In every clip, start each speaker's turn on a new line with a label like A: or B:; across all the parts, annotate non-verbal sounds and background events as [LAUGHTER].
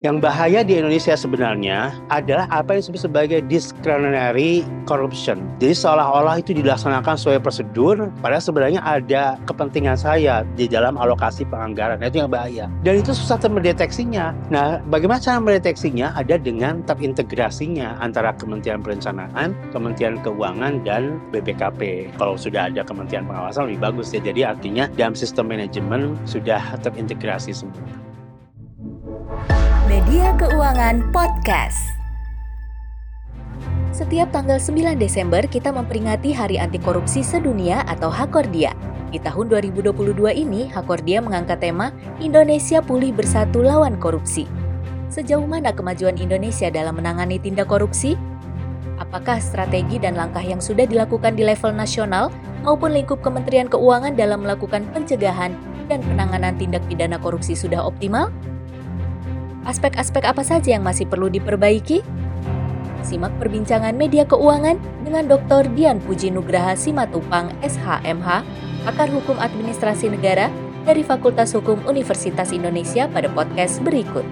A: Yang bahaya di Indonesia sebenarnya adalah apa yang disebut sebagai discretionary corruption. Jadi seolah-olah itu dilaksanakan sesuai prosedur, padahal sebenarnya ada kepentingan saya di dalam alokasi penganggaran. Nah, itu yang bahaya. Dan itu susah mendeteksinya. Nah, bagaimana cara mendeteksinya? Ada dengan terintegrasinya antara Kementerian Perencanaan, Kementerian Keuangan, dan BPKP. Kalau sudah ada Kementerian Pengawasan lebih bagus ya. Jadi artinya dalam sistem manajemen sudah terintegrasi semua.
B: Media Keuangan Podcast. Setiap tanggal 9 Desember kita memperingati Hari Anti Korupsi Sedunia atau Hakordia. Di tahun 2022 ini, Hakordia mengangkat tema Indonesia Pulih Bersatu Lawan Korupsi. Sejauh mana kemajuan Indonesia dalam menangani tindak korupsi? Apakah strategi dan langkah yang sudah dilakukan di level nasional maupun lingkup Kementerian Keuangan dalam melakukan pencegahan dan penanganan tindak pidana korupsi sudah optimal? Aspek-aspek apa saja yang masih perlu diperbaiki? Simak perbincangan media keuangan dengan Dr. Dian Puji Nugraha Simatupang, SHMH, pakar hukum administrasi negara dari Fakultas Hukum Universitas Indonesia pada podcast berikut.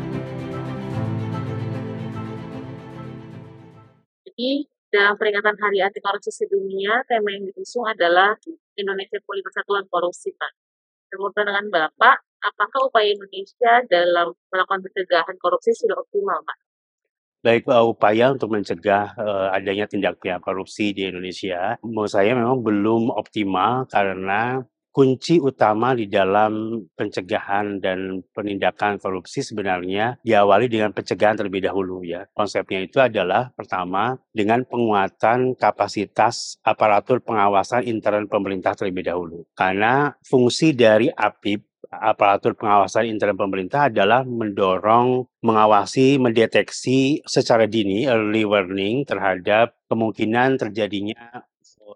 C: Jadi, dalam peringatan Hari Anti Korupsi Sedunia, tema yang diusung adalah Indonesia Pulih Persatuan Korupsi, Pak. Kemudian dengan Bapak, apakah upaya Indonesia dalam melakukan pencegahan korupsi sudah optimal, Pak?
A: Baik, upaya untuk mencegah uh, adanya tindak pidana korupsi di Indonesia, menurut saya memang belum optimal karena kunci utama di dalam pencegahan dan penindakan korupsi sebenarnya diawali dengan pencegahan terlebih dahulu ya. Konsepnya itu adalah pertama dengan penguatan kapasitas aparatur pengawasan intern pemerintah terlebih dahulu. Karena fungsi dari APIP aparatur pengawasan internal pemerintah adalah mendorong, mengawasi, mendeteksi secara dini early warning terhadap kemungkinan terjadinya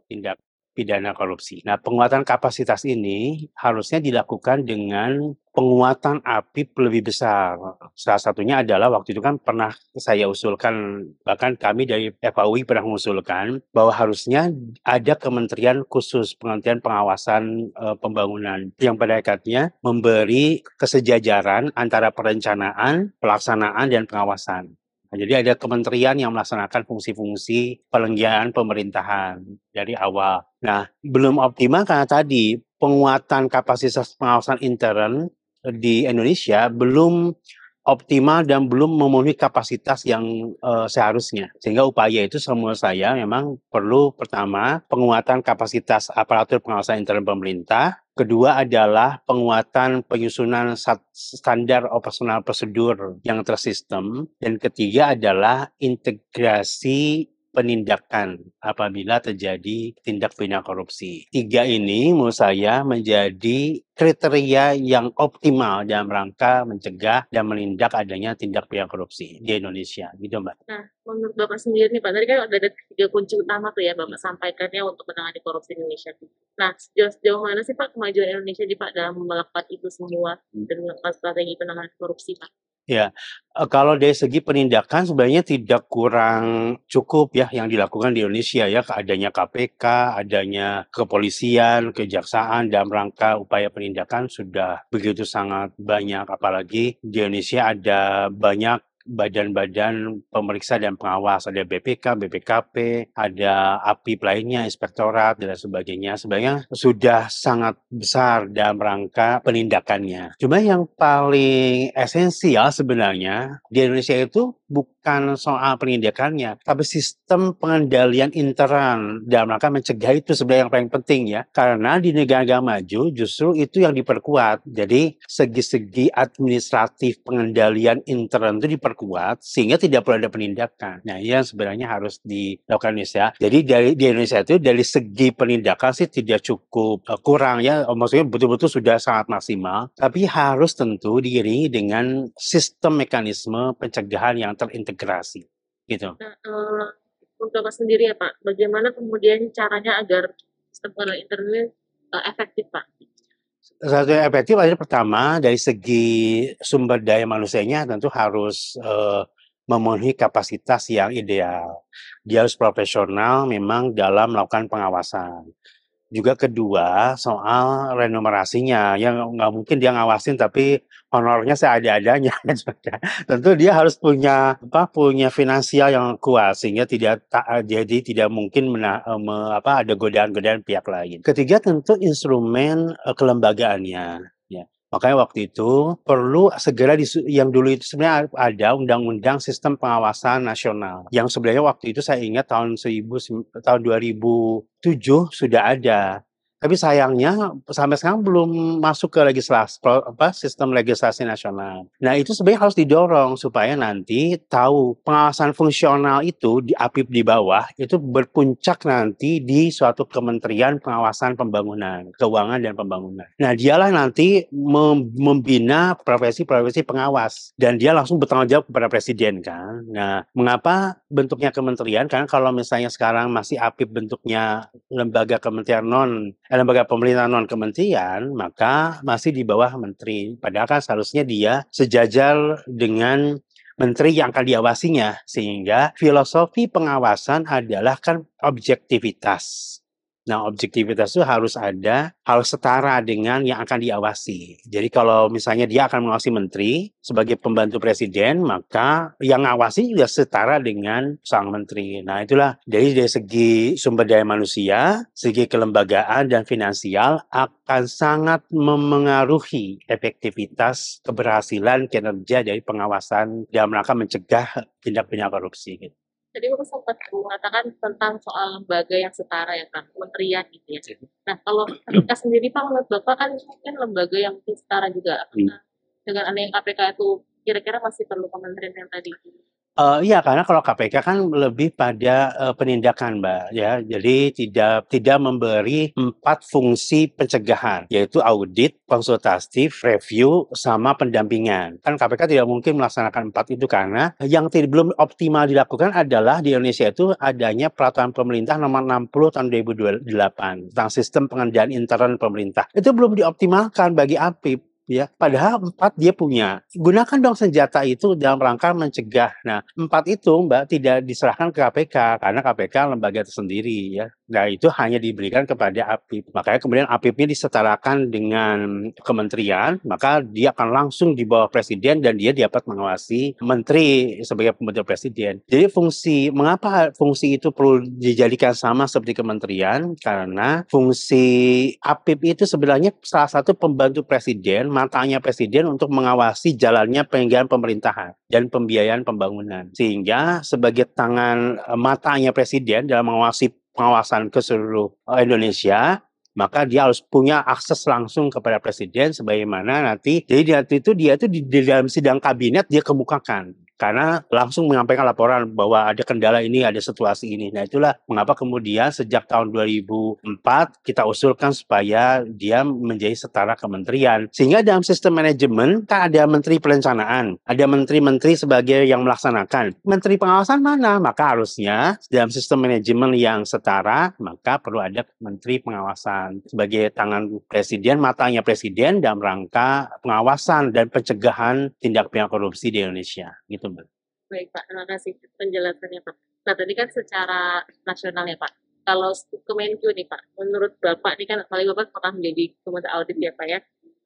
A: tindak pidana korupsi. Nah, penguatan kapasitas ini harusnya dilakukan dengan penguatan APIP lebih besar. Salah satunya adalah waktu itu kan pernah saya usulkan, bahkan kami dari FAUI pernah mengusulkan bahwa harusnya ada kementerian khusus pengertian pengawasan e, pembangunan yang pada hakikatnya memberi kesejajaran antara perencanaan, pelaksanaan, dan pengawasan. Nah, jadi ada kementerian yang melaksanakan fungsi-fungsi pelenggaraaan pemerintahan dari awal. Nah, belum optimal karena tadi penguatan kapasitas pengawasan intern di Indonesia belum optimal dan belum memenuhi kapasitas yang uh, seharusnya. Sehingga upaya itu semua saya memang perlu pertama penguatan kapasitas aparatur pengawasan intern pemerintah, Kedua adalah penguatan penyusunan standar operasional prosedur yang tersistem. Dan ketiga adalah integrasi penindakan apabila terjadi tindak pidana korupsi. Tiga ini menurut saya menjadi kriteria yang optimal dalam rangka mencegah dan menindak adanya tindak pidana korupsi di Indonesia, gitu Mbak.
C: Nah, menurut Bapak sendiri nih Pak, tadi kan ada tiga kunci utama tuh ya Bapak sampaikannya untuk menangani korupsi di Indonesia. Nah, sejauh, sejauh mana sih Pak kemajuan Indonesia di Pak dalam melakukan itu semua hmm. dan melakukan strategi penanganan korupsi Pak?
A: Ya, kalau dari segi penindakan sebenarnya tidak kurang cukup ya yang dilakukan di Indonesia ya, adanya KPK, adanya kepolisian, kejaksaan dalam rangka upaya penindakan sudah begitu sangat banyak, apalagi di Indonesia ada banyak badan-badan pemeriksa dan pengawas, ada BPK, BPKP, ada API lainnya, inspektorat, dan sebagainya. Sebenarnya sudah sangat besar dalam rangka penindakannya. Cuma yang paling esensial sebenarnya di Indonesia itu bukan soal penindakannya, tapi sistem pengendalian intern dalam rangka mencegah itu sebenarnya yang paling penting ya. Karena di negara-negara maju justru itu yang diperkuat. Jadi segi-segi administratif pengendalian intern itu diperkuat sehingga tidak perlu ada penindakan. Nah, yang sebenarnya harus dilakukan Indonesia. Jadi dari di Indonesia itu dari segi penindakan sih tidak cukup uh, kurang ya, maksudnya betul-betul sudah sangat maksimal, tapi harus tentu diiringi dengan sistem mekanisme pencegahan yang terintegrasi gitu.
C: Nah, uh, untuk Bapak sendiri ya Pak, bagaimana kemudian caranya agar sistem pengelolaan internet uh, efektif Pak?
A: Satu yang efektif adalah pertama dari segi sumber daya manusianya tentu harus uh, memenuhi kapasitas yang ideal. Dia harus profesional memang dalam melakukan pengawasan. Juga kedua, soal remunerasinya, yang nggak mungkin dia ngawasin tapi honornya seada-adanya. [LAUGHS] Tentu dia harus punya apa punya finansial yang kuat sehingga tidak tak, jadi tidak mungkin mena, eh, me, apa ada godaan-godaan pihak lain. Ketiga tentu instrumen uh, kelembagaannya. Ya. Makanya waktu itu perlu segera disu yang dulu itu sebenarnya ada undang-undang sistem pengawasan nasional. Yang sebenarnya waktu itu saya ingat tahun 1000 tahun 2007 sudah ada. Tapi sayangnya sampai sekarang belum masuk ke legislasi apa sistem legislasi nasional. Nah, itu sebenarnya harus didorong supaya nanti tahu pengawasan fungsional itu di APIP di bawah itu berpuncak nanti di suatu kementerian pengawasan pembangunan, keuangan dan pembangunan. Nah, dialah nanti membina profesi-profesi pengawas dan dia langsung bertanggung jawab kepada presiden kan. Nah, mengapa bentuknya kementerian? Karena kalau misalnya sekarang masih APIP bentuknya lembaga kementerian non lembaga pemerintah non kementerian maka masih di bawah menteri. Padahal kan seharusnya dia sejajar dengan menteri yang akan diawasinya sehingga filosofi pengawasan adalah kan objektivitas Nah, objektivitas itu harus ada, harus setara dengan yang akan diawasi. Jadi kalau misalnya dia akan mengawasi menteri sebagai pembantu presiden, maka yang ngawasi juga setara dengan sang menteri. Nah, itulah dari dari segi sumber daya manusia, segi kelembagaan dan finansial akan sangat memengaruhi efektivitas keberhasilan kinerja dari pengawasan dalam rangka mencegah tindak pidana korupsi. Gitu.
C: Tadi Bapak sempat mengatakan tentang soal lembaga yang setara ya Pak, kementerian gitu ya. Nah kalau KPK sendiri Pak, menurut Bapak kan mungkin lembaga yang setara juga. Hmm. dengan adanya KPK itu kira-kira masih perlu kementerian yang tadi?
A: Uh, iya, karena kalau KPK kan lebih pada uh, penindakan, Mbak, ya. Jadi tidak tidak memberi empat fungsi pencegahan, yaitu audit, konsultatif, review, sama pendampingan. Kan KPK tidak mungkin melaksanakan empat itu karena yang tidak belum optimal dilakukan adalah di Indonesia itu adanya peraturan pemerintah nomor 60 tahun 2008 tentang sistem pengendalian intern pemerintah. Itu belum dioptimalkan bagi APIP ya padahal empat dia punya. Gunakan dong senjata itu dalam rangka mencegah. Nah empat itu mbak tidak diserahkan ke KPK karena KPK lembaga tersendiri ya. Nah itu hanya diberikan kepada APIP. Makanya kemudian APIP-nya disetarakan dengan kementerian maka dia akan langsung di bawah presiden dan dia dapat mengawasi menteri sebagai pembantu presiden. Jadi fungsi mengapa fungsi itu perlu dijadikan sama seperti kementerian? Karena fungsi APIP itu sebenarnya salah satu pembantu presiden matanya presiden untuk mengawasi jalannya penyelenggaraan pemerintahan dan pembiayaan pembangunan. Sehingga sebagai tangan eh, matanya presiden dalam mengawasi pengawasan ke seluruh eh, Indonesia, maka dia harus punya akses langsung kepada presiden sebagaimana nanti jadi dia itu dia itu di, di dalam sidang kabinet dia kemukakan karena langsung menyampaikan laporan bahwa ada kendala ini, ada situasi ini. Nah itulah mengapa kemudian sejak tahun 2004 kita usulkan supaya dia menjadi setara kementerian. Sehingga dalam sistem manajemen kan ada menteri perencanaan, ada menteri-menteri sebagai yang melaksanakan. Menteri pengawasan mana? Maka harusnya dalam sistem manajemen yang setara, maka perlu ada menteri pengawasan sebagai tangan presiden, matanya presiden dalam rangka pengawasan dan pencegahan tindak pidana korupsi di Indonesia. Gitu.
C: Baik Pak, terima kasih penjelasannya Pak. Nah tadi kan secara nasional ya Pak, kalau Kemenku nih Pak, menurut Bapak ini kan apalagi Bapak pernah menjadi kementerian audit ya Pak ya,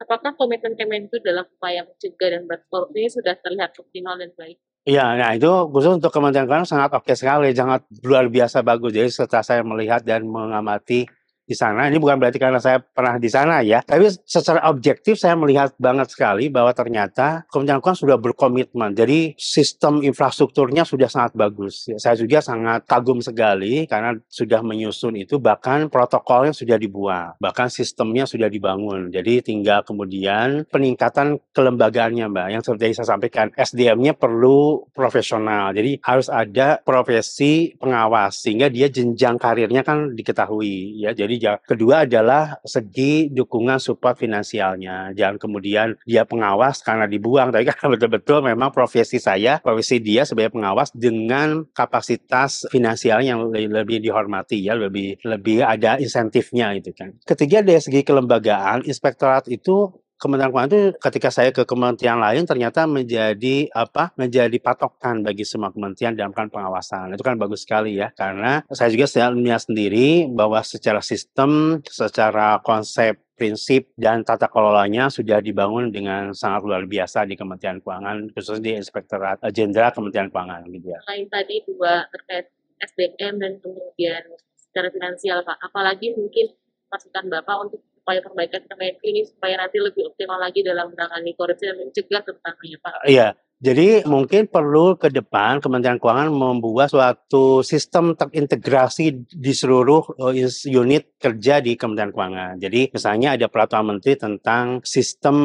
C: apakah komitmen Kemenku dalam upaya mencegah dan berat ini sudah terlihat optimal dan baik?
A: Iya, nah itu khusus untuk Kementerian Keuangan sangat oke sekali, sangat luar biasa bagus. Jadi setelah saya melihat dan mengamati di sana. Ini bukan berarti karena saya pernah di sana ya, tapi secara objektif saya melihat banget sekali bahwa ternyata Kementerian Keuangan sudah berkomitmen. Jadi sistem infrastrukturnya sudah sangat bagus. Ya, saya juga sangat kagum sekali karena sudah menyusun itu, bahkan protokolnya sudah dibuat, bahkan sistemnya sudah dibangun. Jadi tinggal kemudian peningkatan kelembagaannya, Mbak. Yang seperti saya sampaikan, SDM-nya perlu profesional. Jadi harus ada profesi pengawas sehingga dia jenjang karirnya kan diketahui ya. Jadi kedua adalah segi dukungan support finansialnya. Jangan kemudian dia pengawas karena dibuang, tapi kan [LAUGHS] betul-betul memang profesi saya, profesi dia sebagai pengawas dengan kapasitas finansial yang lebih dihormati ya, lebih lebih ada insentifnya itu kan. Ketiga dari segi kelembagaan, inspektorat itu Kementerian Keuangan itu ketika saya ke kementerian lain ternyata menjadi apa menjadi patokan bagi semua kementerian dalam kan pengawasan itu kan bagus sekali ya karena saya juga melihat sendiri bahwa secara sistem secara konsep prinsip dan tata kelolanya sudah dibangun dengan sangat luar biasa di Kementerian Keuangan khususnya di Inspektorat Jenderal Kementerian Keuangan gitu ya.
C: Selain tadi dua terkait SDM dan kemudian secara finansial Pak, apalagi mungkin masukan Bapak untuk upaya perbaikan Kemenq ini supaya nanti lebih optimal lagi dalam menangani korupsi dan mencegah terutamanya Pak?
A: Iya, jadi mungkin perlu ke depan Kementerian Keuangan membuat suatu sistem terintegrasi di seluruh uh, unit kerja di Kementerian Keuangan. Jadi misalnya ada peraturan menteri tentang sistem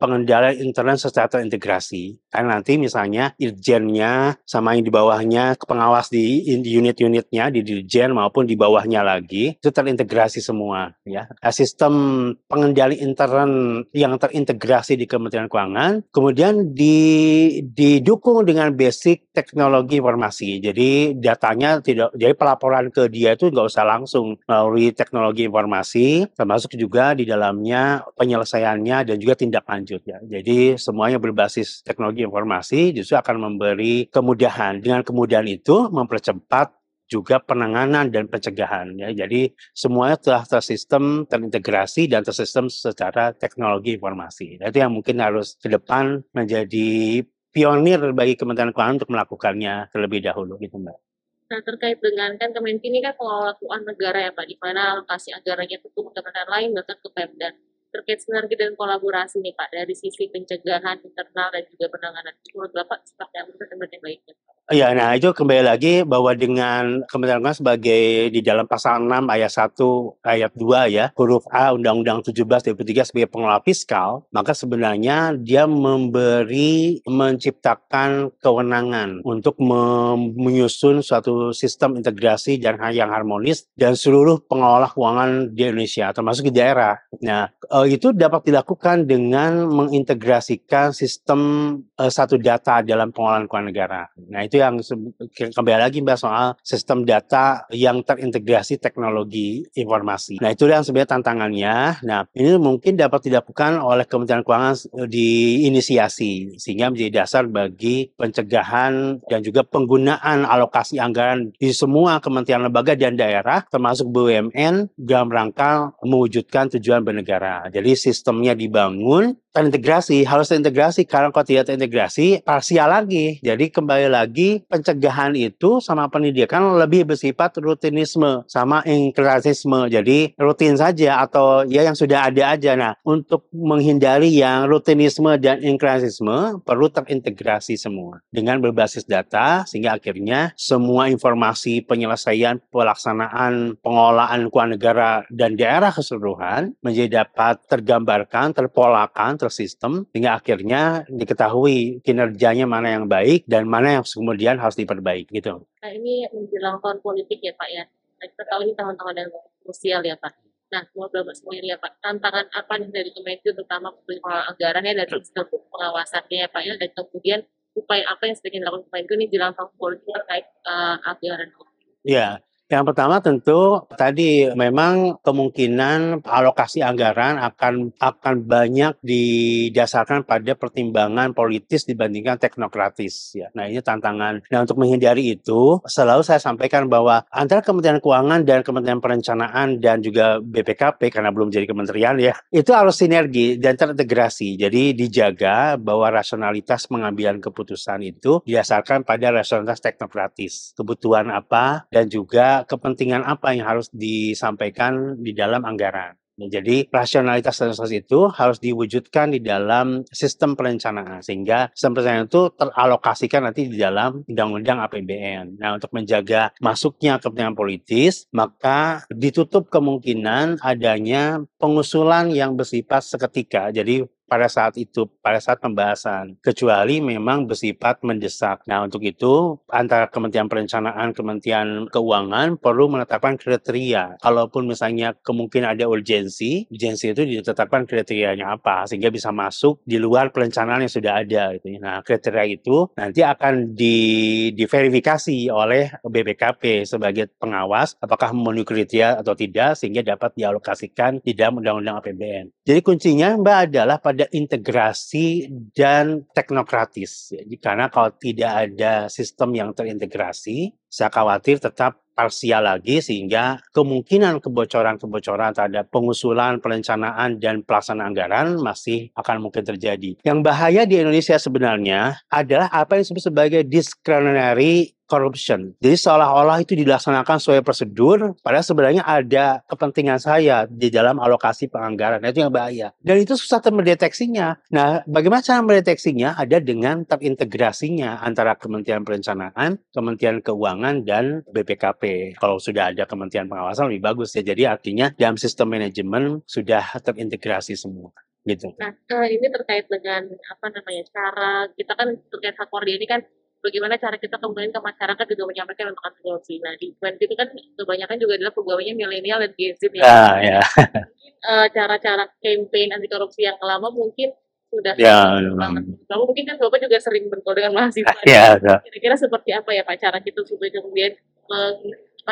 A: pengendalian internet secara terintegrasi. Kan nanti misalnya irjennya sama yang di bawahnya pengawas di unit-unitnya di dirjen maupun di bawahnya lagi itu terintegrasi semua ya. Nah, sistem pengendalian internet yang terintegrasi di Kementerian Keuangan kemudian di didukung dengan basic teknologi informasi. Jadi datanya tidak, jadi pelaporan ke dia itu nggak usah langsung melalui teknologi informasi, termasuk juga di dalamnya penyelesaiannya dan juga tindak lanjut ya. Jadi semuanya berbasis teknologi informasi justru akan memberi kemudahan. Dengan kemudahan itu mempercepat juga penanganan dan pencegahan ya. Jadi semuanya telah tersistem terintegrasi dan tersistem secara teknologi informasi. Nah, itu yang mungkin harus ke depan menjadi pionir bagi Kementerian Keuangan untuk melakukannya terlebih dahulu gitu Mbak.
C: Nah terkait dengan kan Kemenq ini kan pengelola keuangan negara ya Pak, di mana alokasi anggarannya itu ke kementerian lain bahkan ke Pemda. Terkait sinergi dan kolaborasi nih Pak dari sisi pencegahan internal dan juga penanganan menurut Bapak seperti apa yang baiknya?
A: Ya, nah itu kembali lagi bahwa dengan Kementerian Keuangan sebagai di dalam pasal 6 ayat 1 ayat 2 ya, huruf A Undang-Undang 17 2003 sebagai pengelola fiskal, maka sebenarnya dia memberi menciptakan kewenangan untuk menyusun suatu sistem integrasi dan yang harmonis dan seluruh pengelola keuangan di Indonesia termasuk di daerah. Nah, eh, itu dapat dilakukan dengan mengintegrasikan sistem eh, satu data dalam pengelolaan keuangan negara. Nah, itu yang kembali lagi mbak soal sistem data yang terintegrasi teknologi informasi. Nah itu yang sebenarnya tantangannya. Nah ini mungkin dapat dilakukan oleh Kementerian Keuangan diinisiasi sehingga menjadi dasar bagi pencegahan dan juga penggunaan alokasi anggaran di semua kementerian lembaga dan daerah termasuk BUMN dalam rangka mewujudkan tujuan bernegara. Jadi sistemnya dibangun terintegrasi harus terintegrasi karena kalau tidak terintegrasi parsial lagi. Jadi kembali lagi pencegahan itu sama pendidikan lebih bersifat rutinisme sama inklusisme. Jadi rutin saja atau ya yang sudah ada aja. Nah, untuk menghindari yang rutinisme dan inklusisme perlu terintegrasi semua dengan berbasis data sehingga akhirnya semua informasi penyelesaian pelaksanaan pengelolaan keuangan negara dan daerah keseluruhan menjadi dapat tergambarkan, terpolakan, tersistem sehingga akhirnya diketahui kinerjanya mana yang baik dan mana yang kemudian harus diperbaiki gitu.
C: Nah ini menjelang tahun politik ya Pak ya. Nah, kita tahu ini tahun-tahun yang krusial ya Pak. Nah, mau Bapak sendiri ya Pak, tantangan apa nih dari Kementerian terutama pengelolaan anggarannya dan sistem pengawasannya ya Pak ya, dan kemudian upaya apa yang sedang dilakukan Kementerian ini jelang tahun politik terkait uh, anggaran?
A: Ya, yang pertama tentu tadi memang kemungkinan alokasi anggaran akan akan banyak didasarkan pada pertimbangan politis dibandingkan teknokratis ya. Nah, ini tantangan. Nah, untuk menghindari itu selalu saya sampaikan bahwa antara Kementerian Keuangan dan Kementerian Perencanaan dan juga BPKP karena belum jadi kementerian ya, itu harus sinergi dan terintegrasi. Jadi dijaga bahwa rasionalitas pengambilan keputusan itu didasarkan pada rasionalitas teknokratis. Kebutuhan apa dan juga kepentingan apa yang harus disampaikan di dalam anggaran. Jadi rasionalitas dan itu harus diwujudkan di dalam sistem perencanaan sehingga sistem perencanaan itu teralokasikan nanti di dalam undang-undang APBN. Nah untuk menjaga masuknya kepentingan politis maka ditutup kemungkinan adanya pengusulan yang bersifat seketika. Jadi pada saat itu, pada saat pembahasan, kecuali memang bersifat mendesak. Nah, untuk itu antara Kementerian Perencanaan, Kementerian Keuangan perlu menetapkan kriteria. Kalaupun misalnya kemungkinan ada urgensi, urgensi itu ditetapkan kriterianya apa sehingga bisa masuk di luar perencanaan yang sudah ada gitu. Ya. Nah, kriteria itu nanti akan di diverifikasi oleh BPKP sebagai pengawas apakah memenuhi kriteria atau tidak sehingga dapat dialokasikan di dalam undang-undang APBN. Jadi kuncinya Mbak adalah pada ada integrasi dan teknokratis. Karena kalau tidak ada sistem yang terintegrasi, saya khawatir tetap parsial lagi sehingga kemungkinan kebocoran-kebocoran terhadap pengusulan, perencanaan, dan pelaksanaan anggaran masih akan mungkin terjadi. Yang bahaya di Indonesia sebenarnya adalah apa yang disebut sebagai discretionary corruption. Jadi seolah-olah itu dilaksanakan sesuai prosedur, padahal sebenarnya ada kepentingan saya di dalam alokasi penganggaran. Nah, itu yang bahaya. Dan itu susah mendeteksinya. Nah, bagaimana cara mendeteksinya? Ada dengan terintegrasinya antara Kementerian Perencanaan, Kementerian Keuangan, dan BPKP. Kalau sudah ada Kementerian Pengawasan lebih bagus ya. Jadi artinya dalam sistem manajemen sudah terintegrasi semua gitu.
C: Nah, ini terkait dengan apa namanya cara kita kan terkait Hakordia ini kan bagaimana cara kita kemudian ke masyarakat juga menyampaikan untuk anti korupsi. Nah di Twenty itu kan kebanyakan juga adalah pegawainya milenial dan Gen Z ya.
A: Ah, ya.
C: Mungkin uh, cara-cara campaign anti korupsi yang lama mungkin sudah
A: ya,
C: banget. Lalu mungkin kan Bapak juga sering bertemu dengan mahasiswa. [LAUGHS]
A: Ya,
C: Kira-kira seperti apa ya Pak cara kita supaya kemudian uh,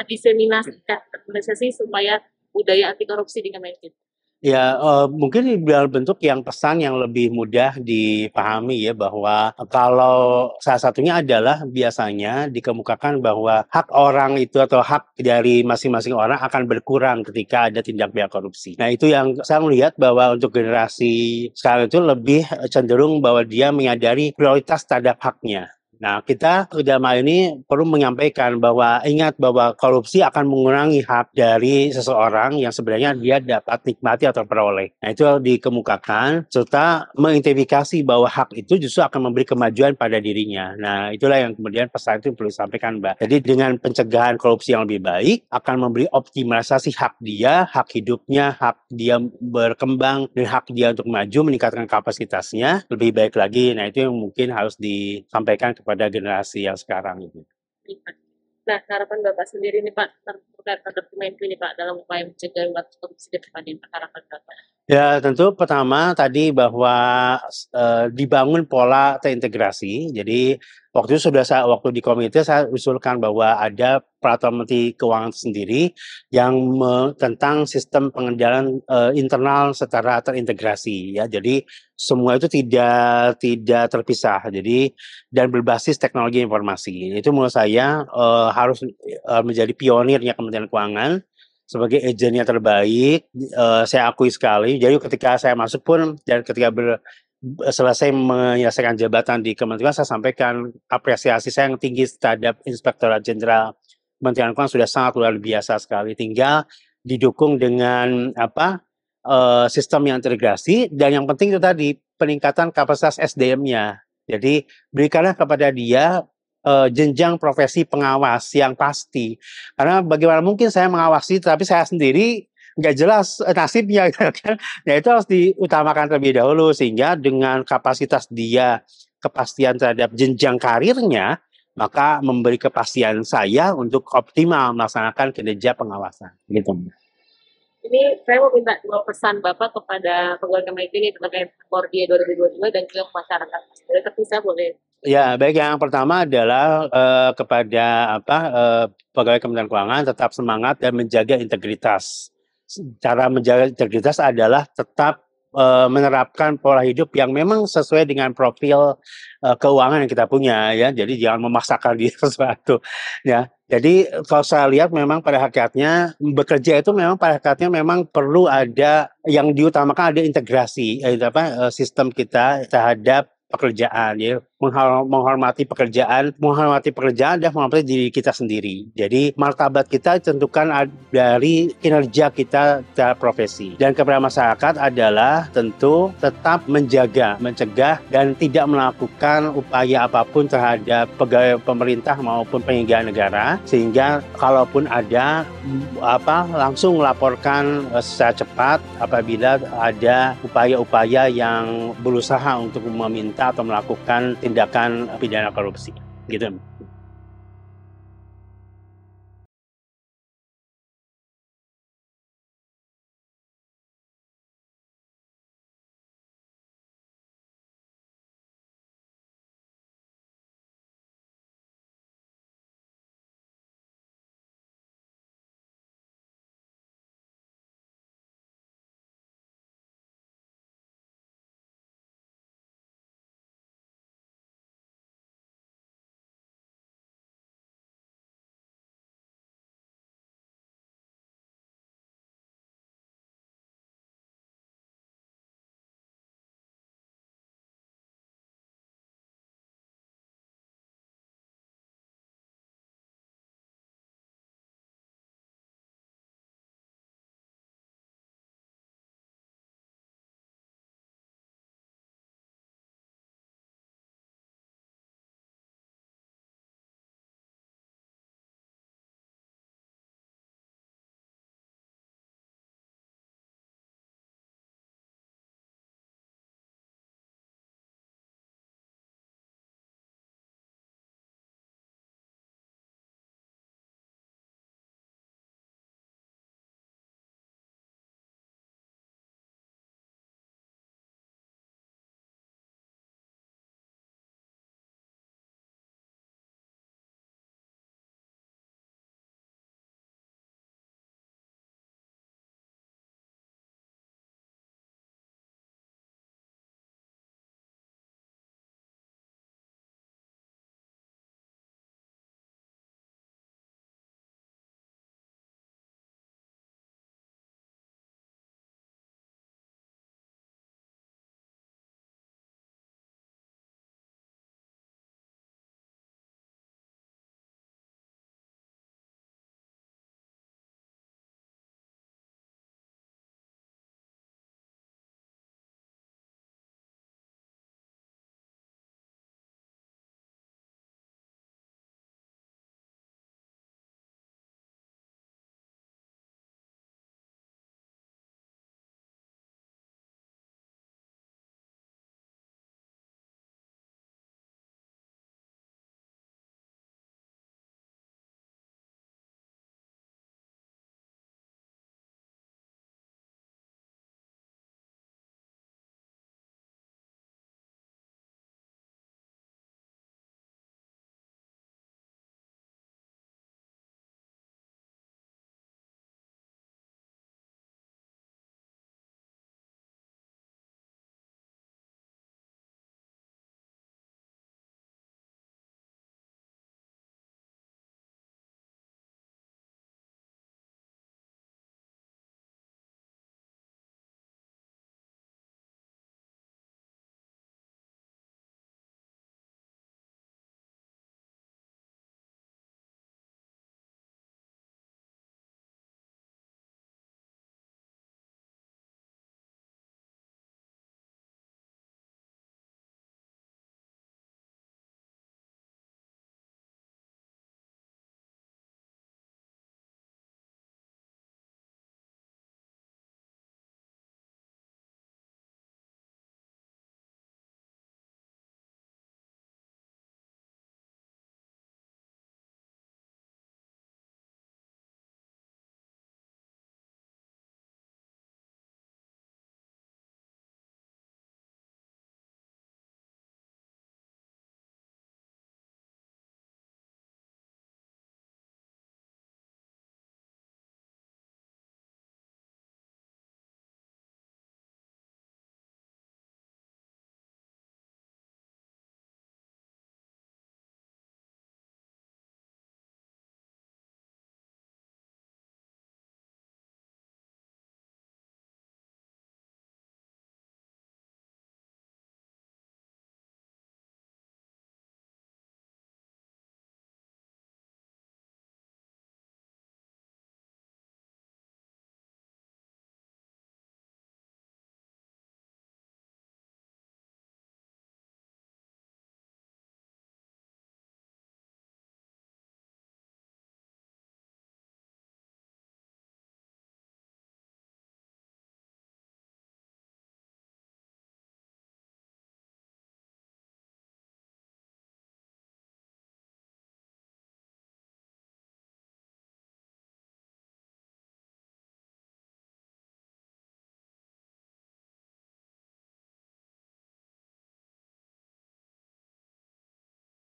C: diseminasikan organisasi supaya budaya anti korupsi di Kementerian
A: Ya, uh, mungkin dalam bentuk yang pesan yang lebih mudah dipahami ya bahwa kalau salah satunya adalah biasanya dikemukakan bahwa hak orang itu atau hak dari masing-masing orang akan berkurang ketika ada tindak pidana korupsi. Nah, itu yang saya melihat bahwa untuk generasi sekarang itu lebih cenderung bahwa dia menyadari prioritas terhadap haknya. Nah, kita dalam hal ini perlu menyampaikan bahwa ingat bahwa korupsi akan mengurangi hak dari seseorang yang sebenarnya dia dapat nikmati atau peroleh. Nah, itu dikemukakan serta mengidentifikasi bahwa hak itu justru akan memberi kemajuan pada dirinya. Nah, itulah yang kemudian pesan itu perlu disampaikan, Mbak. Jadi dengan pencegahan korupsi yang lebih baik akan memberi optimalisasi hak dia, hak hidupnya, hak dia berkembang dan hak dia untuk maju meningkatkan kapasitasnya lebih baik lagi. Nah, itu yang mungkin harus disampaikan kepada generasi yang sekarang ini.
C: Nah, harapan Bapak sendiri nih Pak terkait dokumen ini Pak dalam upaya mencegah korupsi ke depan harapan Bapak.
A: Ya, tentu pertama tadi bahwa e, dibangun pola terintegrasi. Jadi waktu itu sudah saya waktu di komite saya usulkan bahwa ada peraturan menteri keuangan sendiri yang me, tentang sistem pengendalian e, internal secara terintegrasi ya. Jadi semua itu tidak tidak terpisah. Jadi dan berbasis teknologi informasi. Itu menurut saya e, harus e, menjadi pionirnya Kementerian Keuangan sebagai agennya terbaik uh, saya akui sekali jadi ketika saya masuk pun dan ketika ber, selesai menyelesaikan jabatan di kementerian saya sampaikan apresiasi saya yang tinggi terhadap inspektorat jenderal kementerian keuangan sudah sangat luar biasa sekali tinggal didukung dengan apa uh, sistem yang integrasi dan yang penting itu tadi peningkatan kapasitas SDM-nya jadi berikanlah kepada dia uh, jenjang profesi pengawas yang pasti. Karena bagaimana mungkin saya mengawasi tapi saya sendiri nggak jelas nasibnya gitu [LAUGHS] kan. Nah itu harus diutamakan terlebih dahulu sehingga dengan kapasitas dia kepastian terhadap jenjang karirnya maka memberi kepastian saya untuk optimal melaksanakan kinerja pengawasan gitu.
C: Ini saya mau minta dua pesan Bapak kepada pegawai Kementerian ini terkait Kordia 2022 dan juga masyarakat. Boleh terpisah boleh
A: Ya, baik yang pertama adalah uh, kepada apa uh, pegawai Kementerian Keuangan tetap semangat dan menjaga integritas. Cara menjaga integritas adalah tetap uh, menerapkan pola hidup yang memang sesuai dengan profil uh, keuangan yang kita punya ya. Jadi jangan memaksakan [LAUGHS] diri sesuatu ya. Jadi kalau saya lihat memang pada hakikatnya bekerja itu memang pada hakikatnya memang perlu ada yang diutamakan ada integrasi eh, apa sistem kita terhadap pekerjaan ya menghormati pekerjaan menghormati pekerjaan dan menghormati diri kita sendiri. Jadi martabat kita tentukan dari kinerja kita secara profesi. Dan kepada masyarakat adalah tentu tetap menjaga mencegah dan tidak melakukan upaya apa pun terhadap pegawai pemerintah maupun penyelenggara negara. Sehingga kalaupun ada apa langsung melaporkan eh, secara cepat apabila ada upaya-upaya yang berusaha untuk meminta atau melakukan tindakan pidana korupsi gitu